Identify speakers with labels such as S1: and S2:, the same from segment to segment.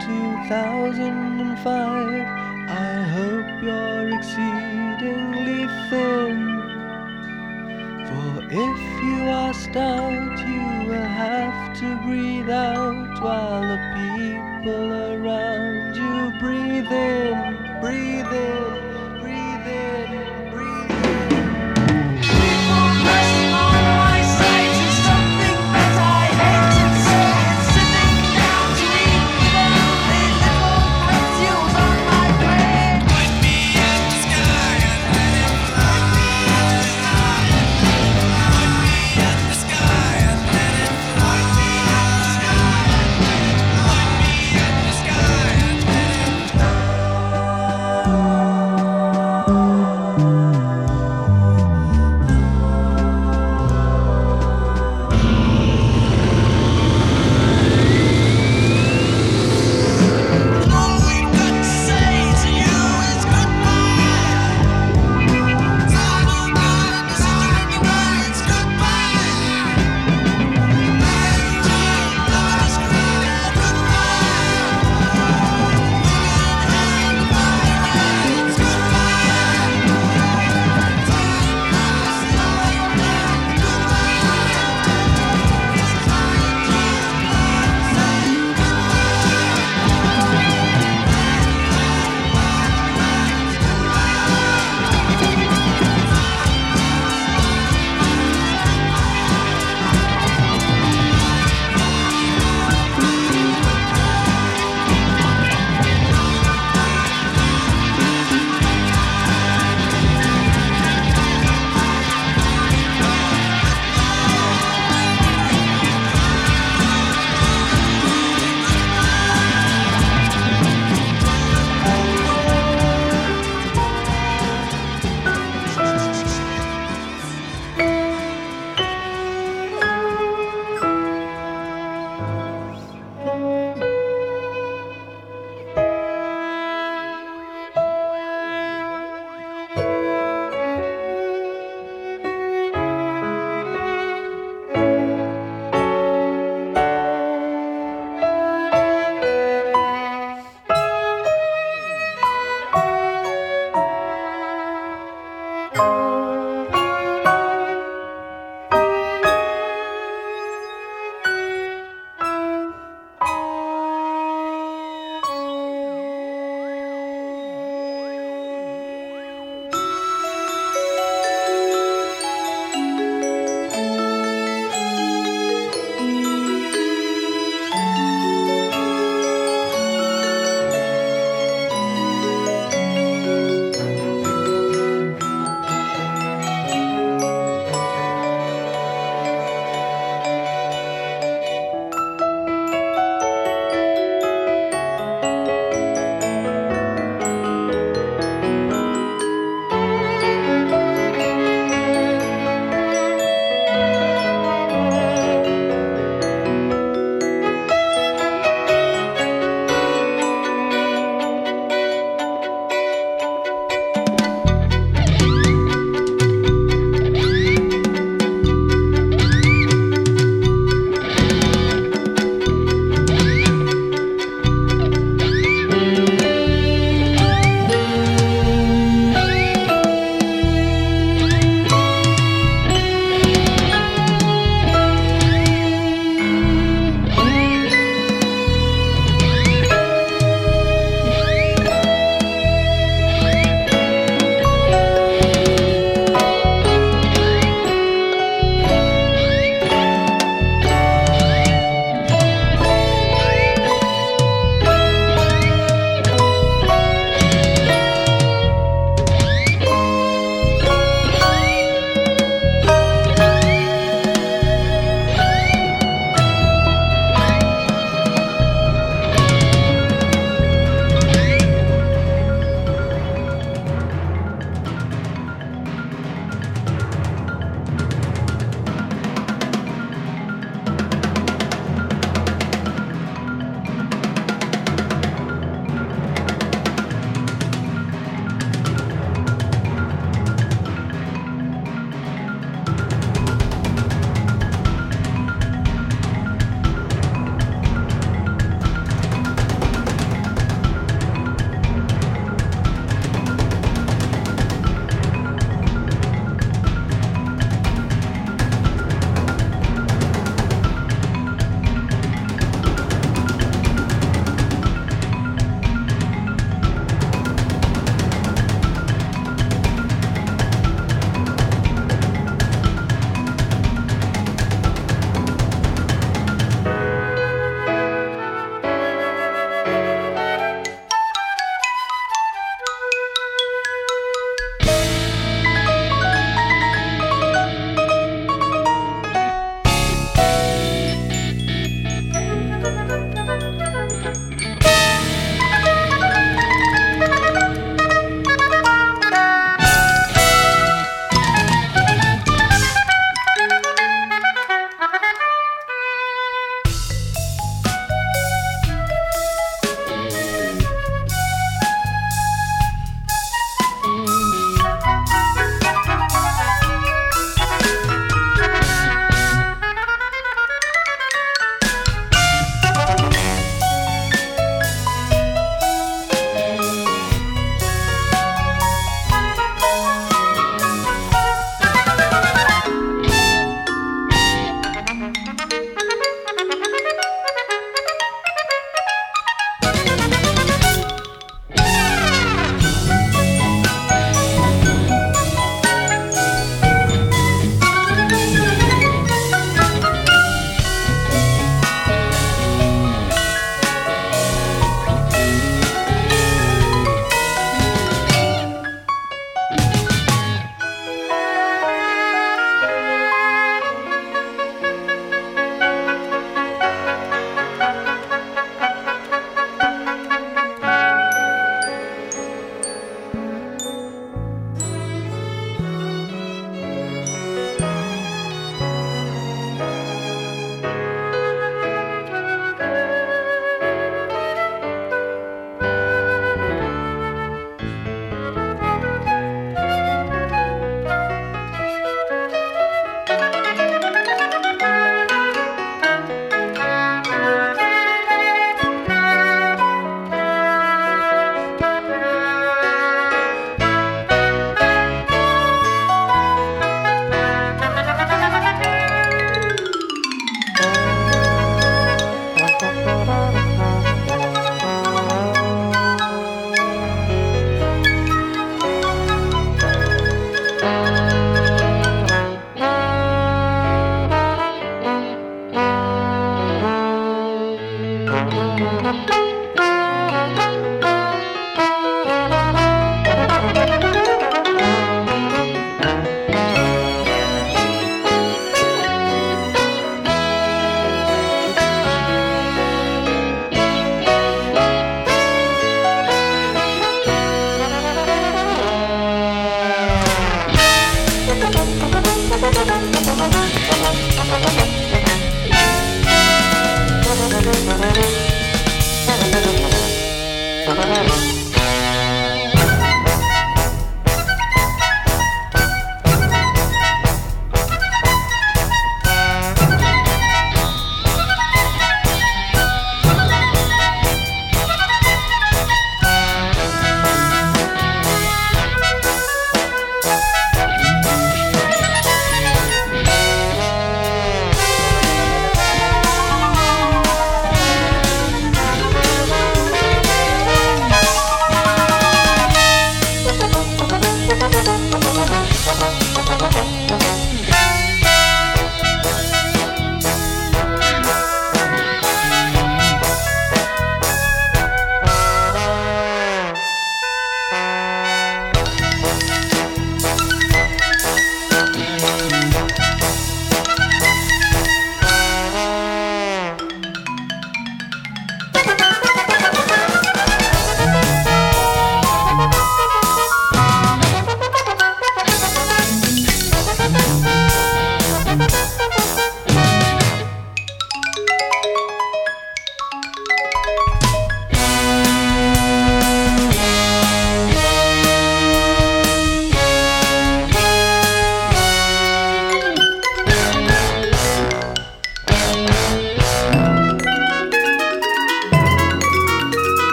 S1: 2005. I hope you're exceedingly thin. For if
S2: you
S3: are stout, you will have to breathe out while the people around you breathe in, breathe in.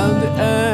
S2: and
S4: end.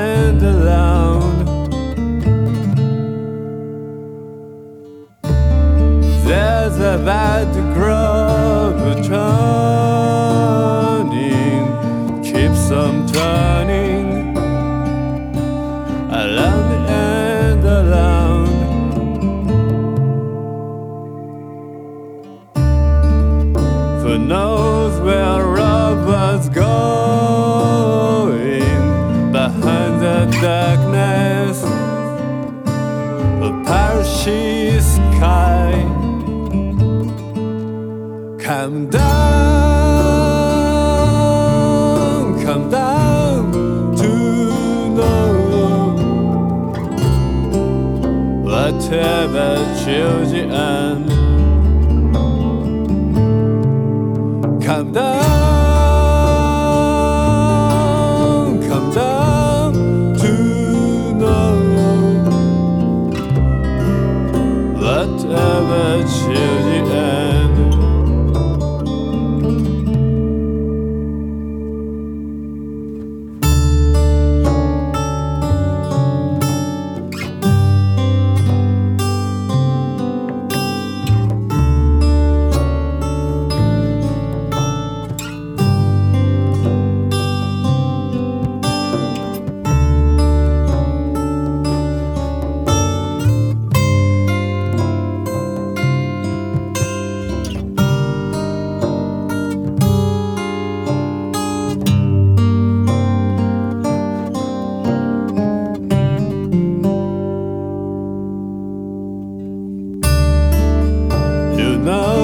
S4: Now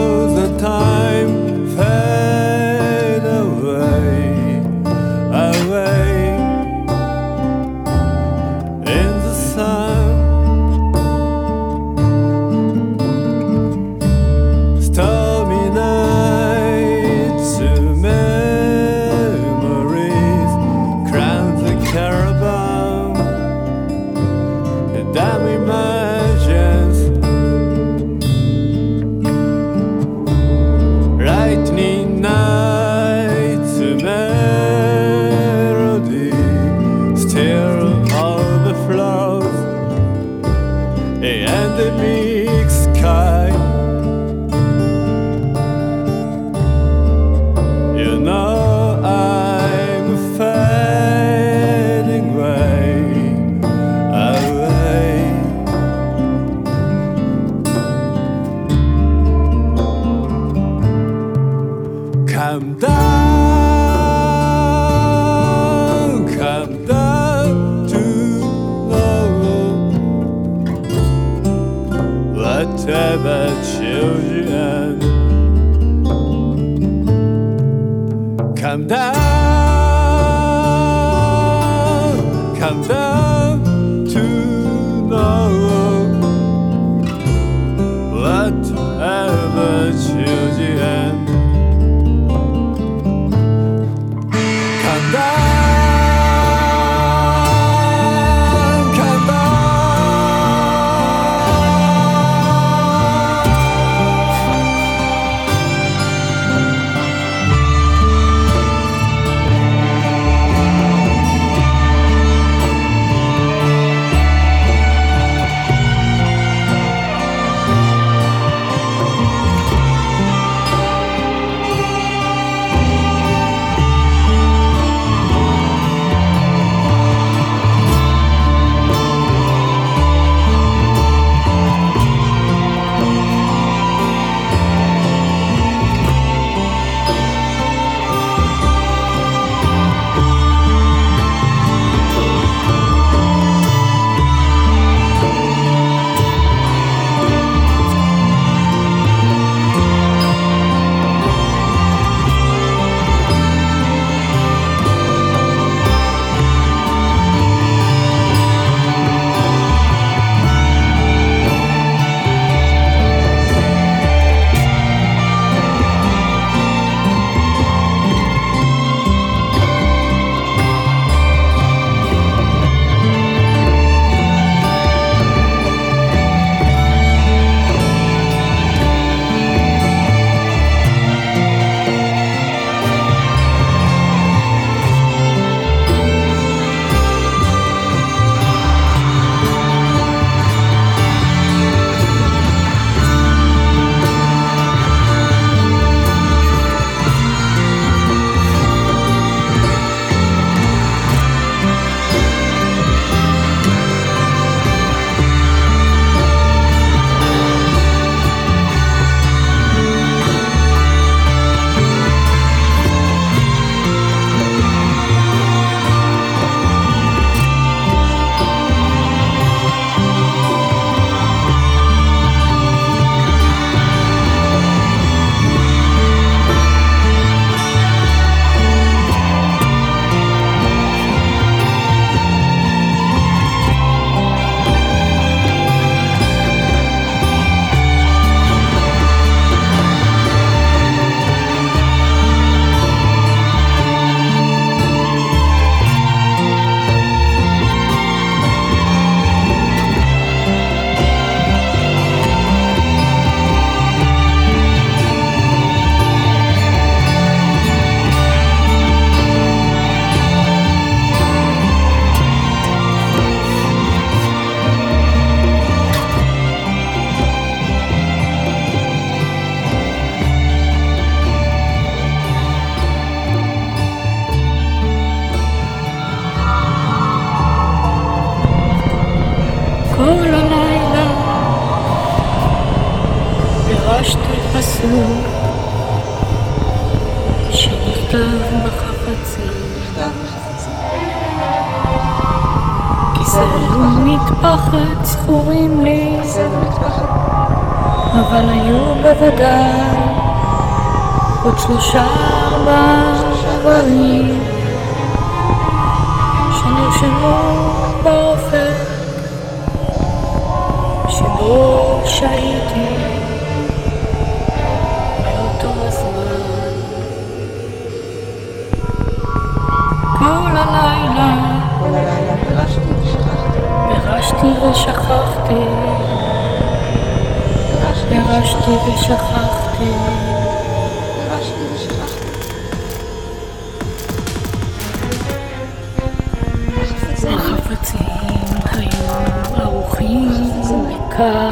S4: דקה,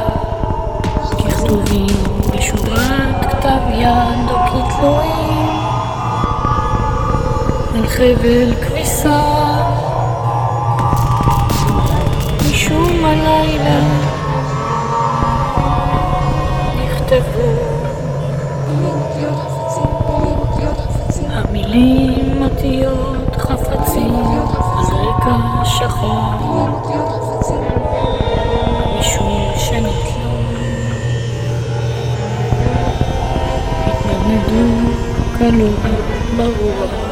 S4: ככתובים בשורת כתב יד או כתלויים, על חבל כביסה, משום הלילה נכתבו המילים אותיות חפצים על רקע שחור Hello. Bago?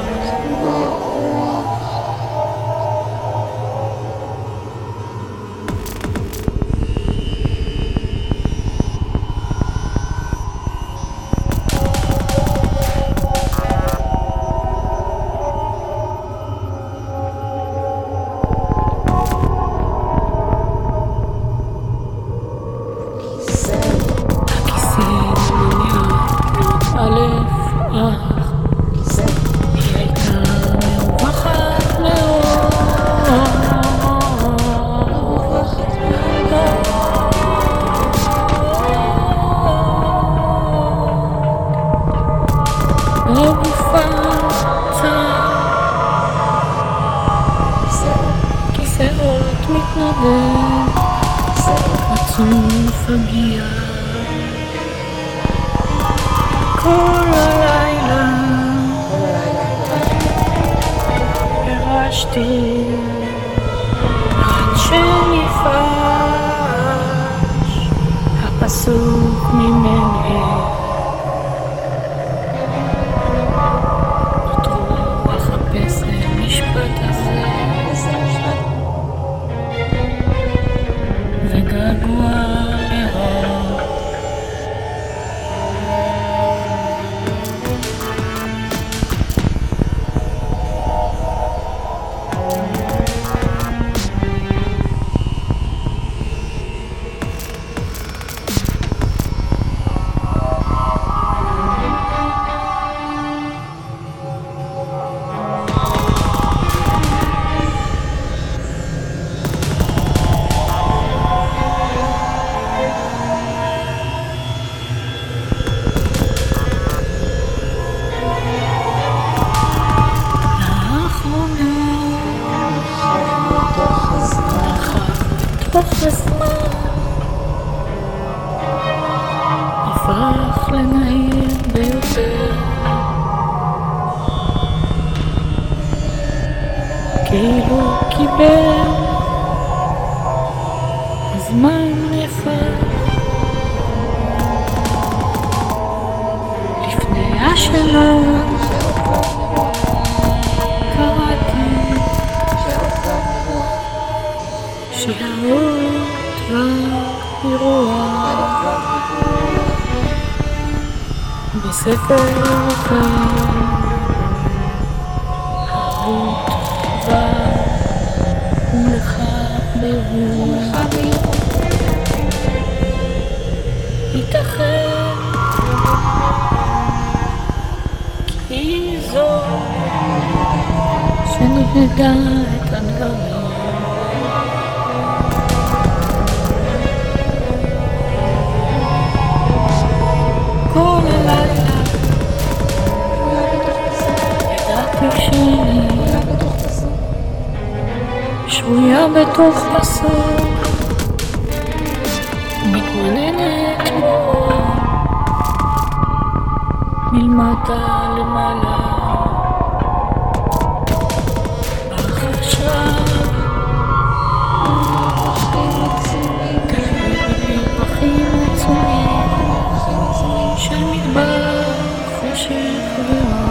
S4: זו שנדע את הדברים כל בתוך פסוק מלמטה למעלה. של מדבר חושך ורע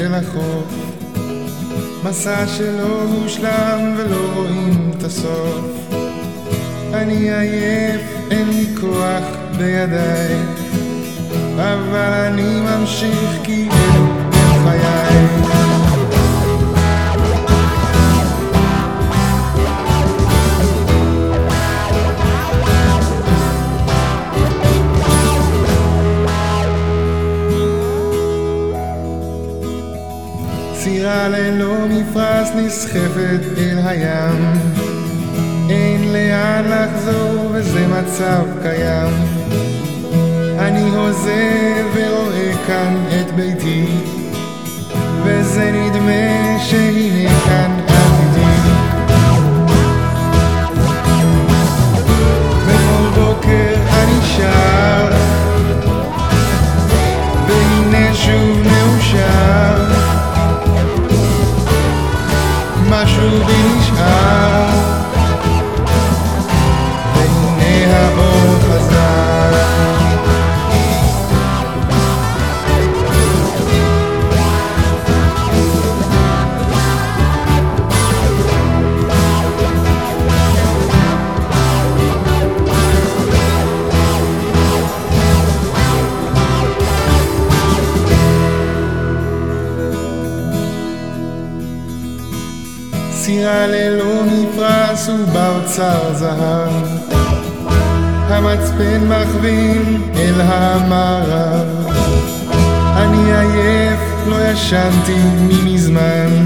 S5: אל החוף מסע שלא מושלם ולא רואים את הסוף אני עייף, אין לי כוח בידיי. אבל אני ממשיך כי ללא מפרש נסחפת אל הים. אין לאן לחזור וזה מצב קיים. אני הוזה ורואה כאן את ביתי וזה נדמה שהנה כאן עתידי. בכל בוקר אני שר והנה שוב מאושר through these child. עשו באוצר זהב. המצפן מכווין אל המערב. אני עייף, לא ישנתי ממזמן.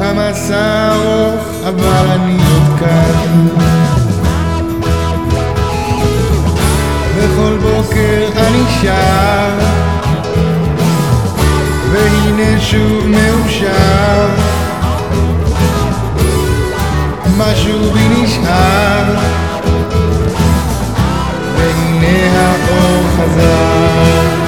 S5: המסע ארוך, אבל אני עוד כאן. בכל בוקר אני שר, והנה שוב מאושר. משהו בי נשאר. והנה האור חזר.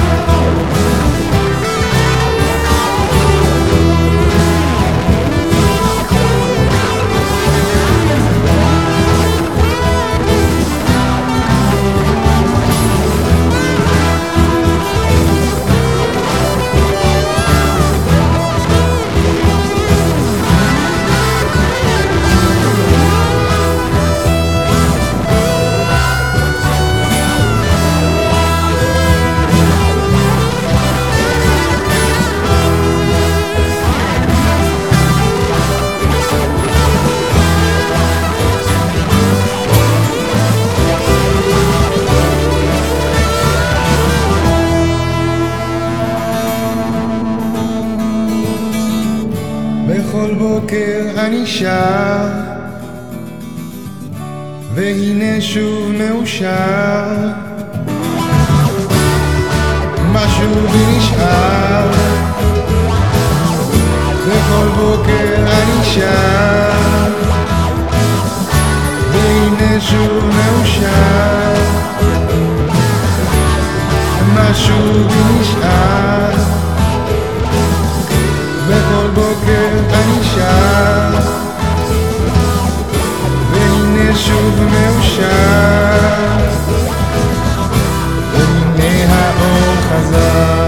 S5: בוקר אני שר, והנה שוב מאושר. משהו בי נשאר, וכל בוקר אני שר, והנה שוב מאושר. משהו בי נשאר,
S1: שוב מאושר. והנה האור חזר.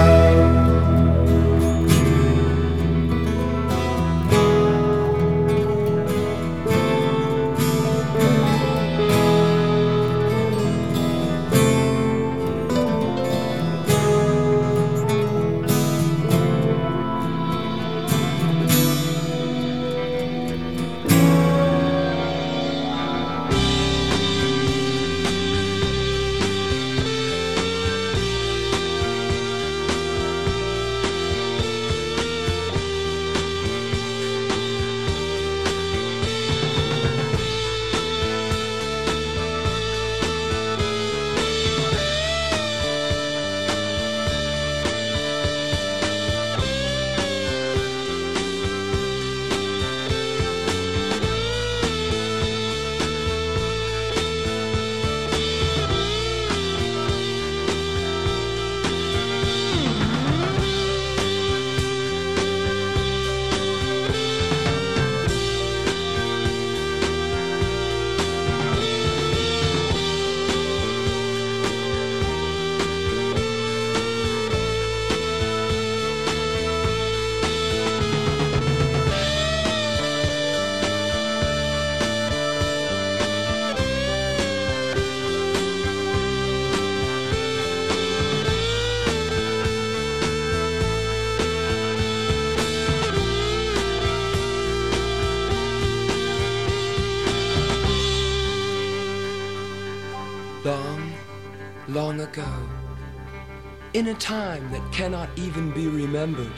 S1: In a time that cannot even be remembered,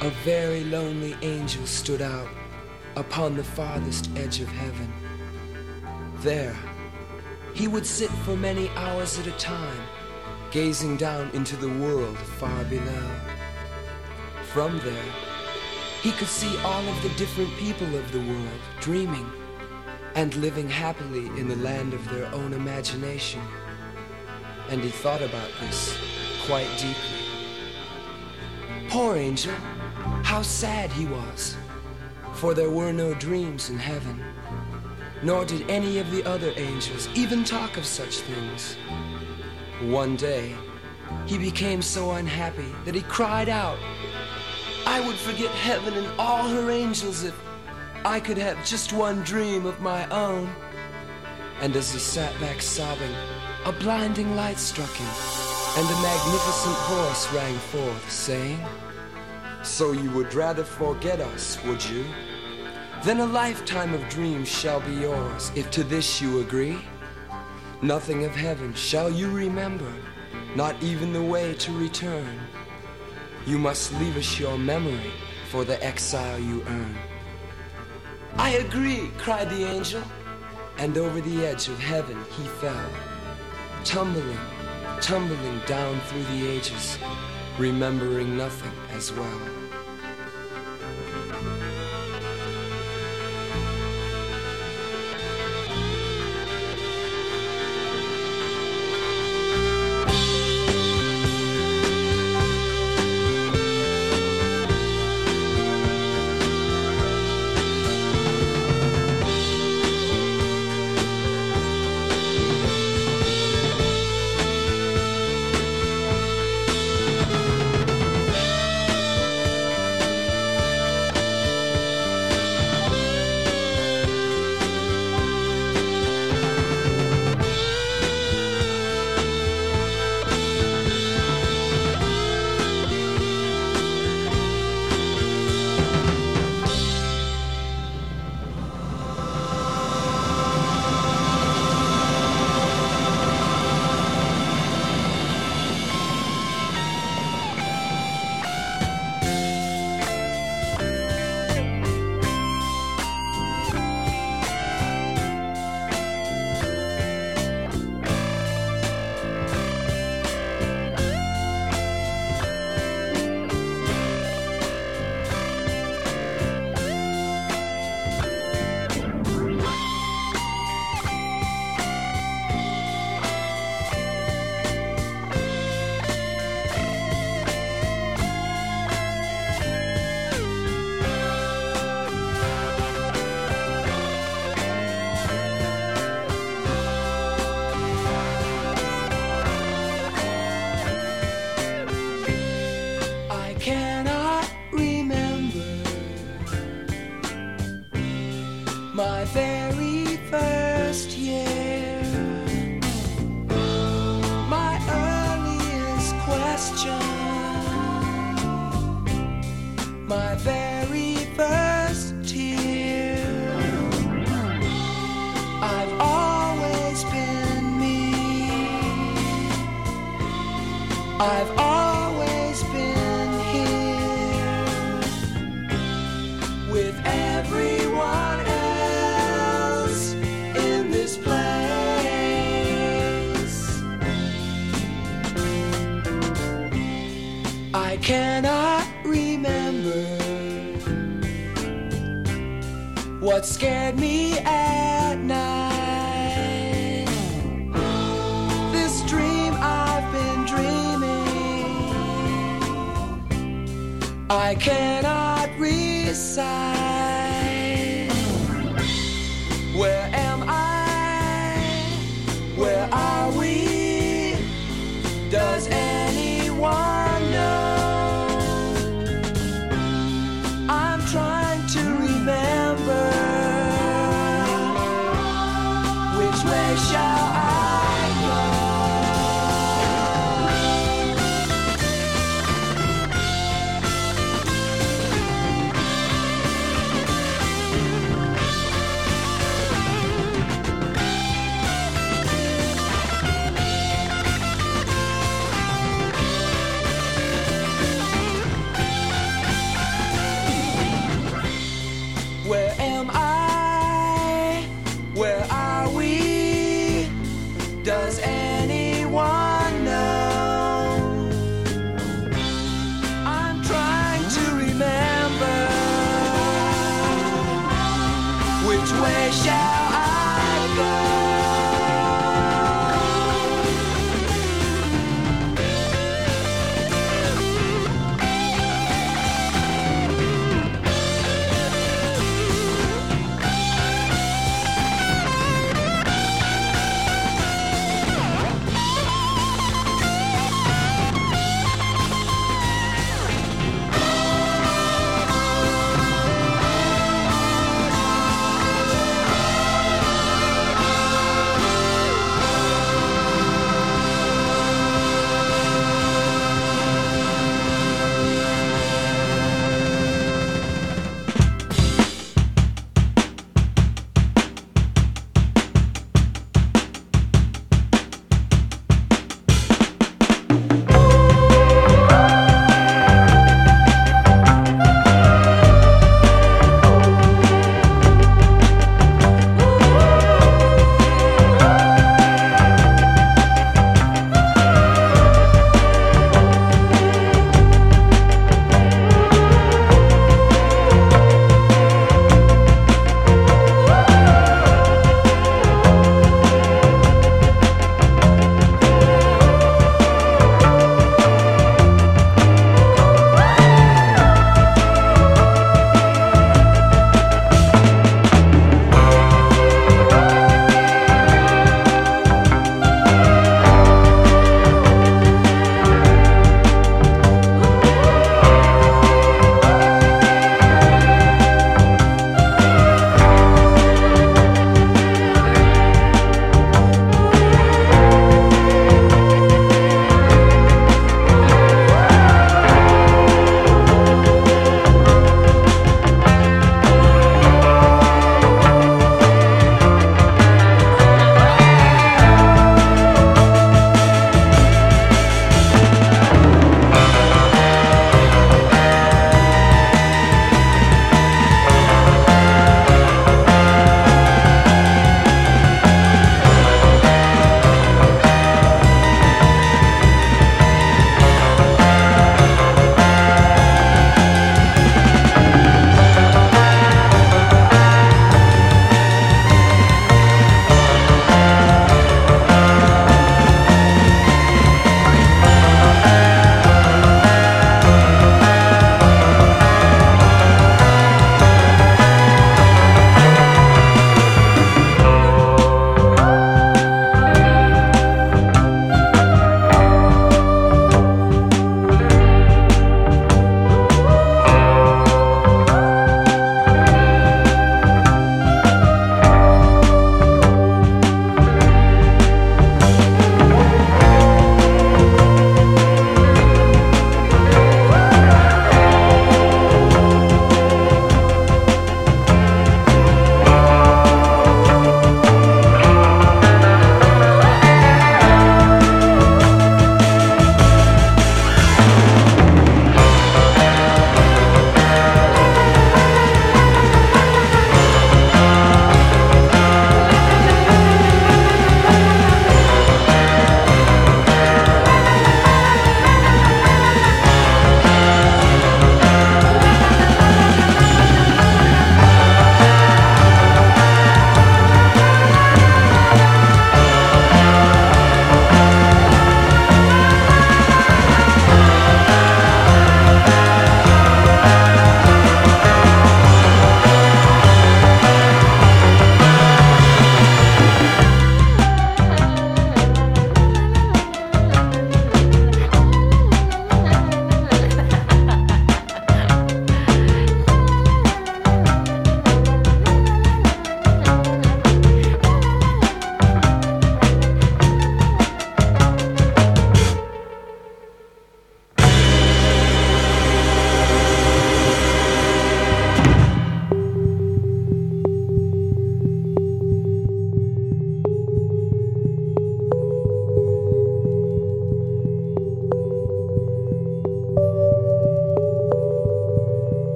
S1: a very lonely angel stood out upon the farthest edge of heaven. There, he would sit for many hours at a time, gazing down into the world far below. From there, he could see all of the different people of the world dreaming and living happily in the land of their own imagination. And he thought about this quite deeply. Poor angel, how sad he was, for there were no dreams in heaven, nor did any of the other angels even talk of such things. One day, he became so unhappy that he cried out, I would forget heaven and all her angels if I could have just one dream of my own. And as he sat back sobbing, a blinding light struck him, and a magnificent voice rang forth, saying, So you would rather forget us, would you? Then a lifetime of dreams shall be yours, if to this you agree. Nothing of heaven shall you remember, not even the way to return. You must leave us your memory for the exile you earn. I agree, cried the angel, and over the edge of heaven he fell, tumbling, tumbling down through the ages, remembering nothing as well.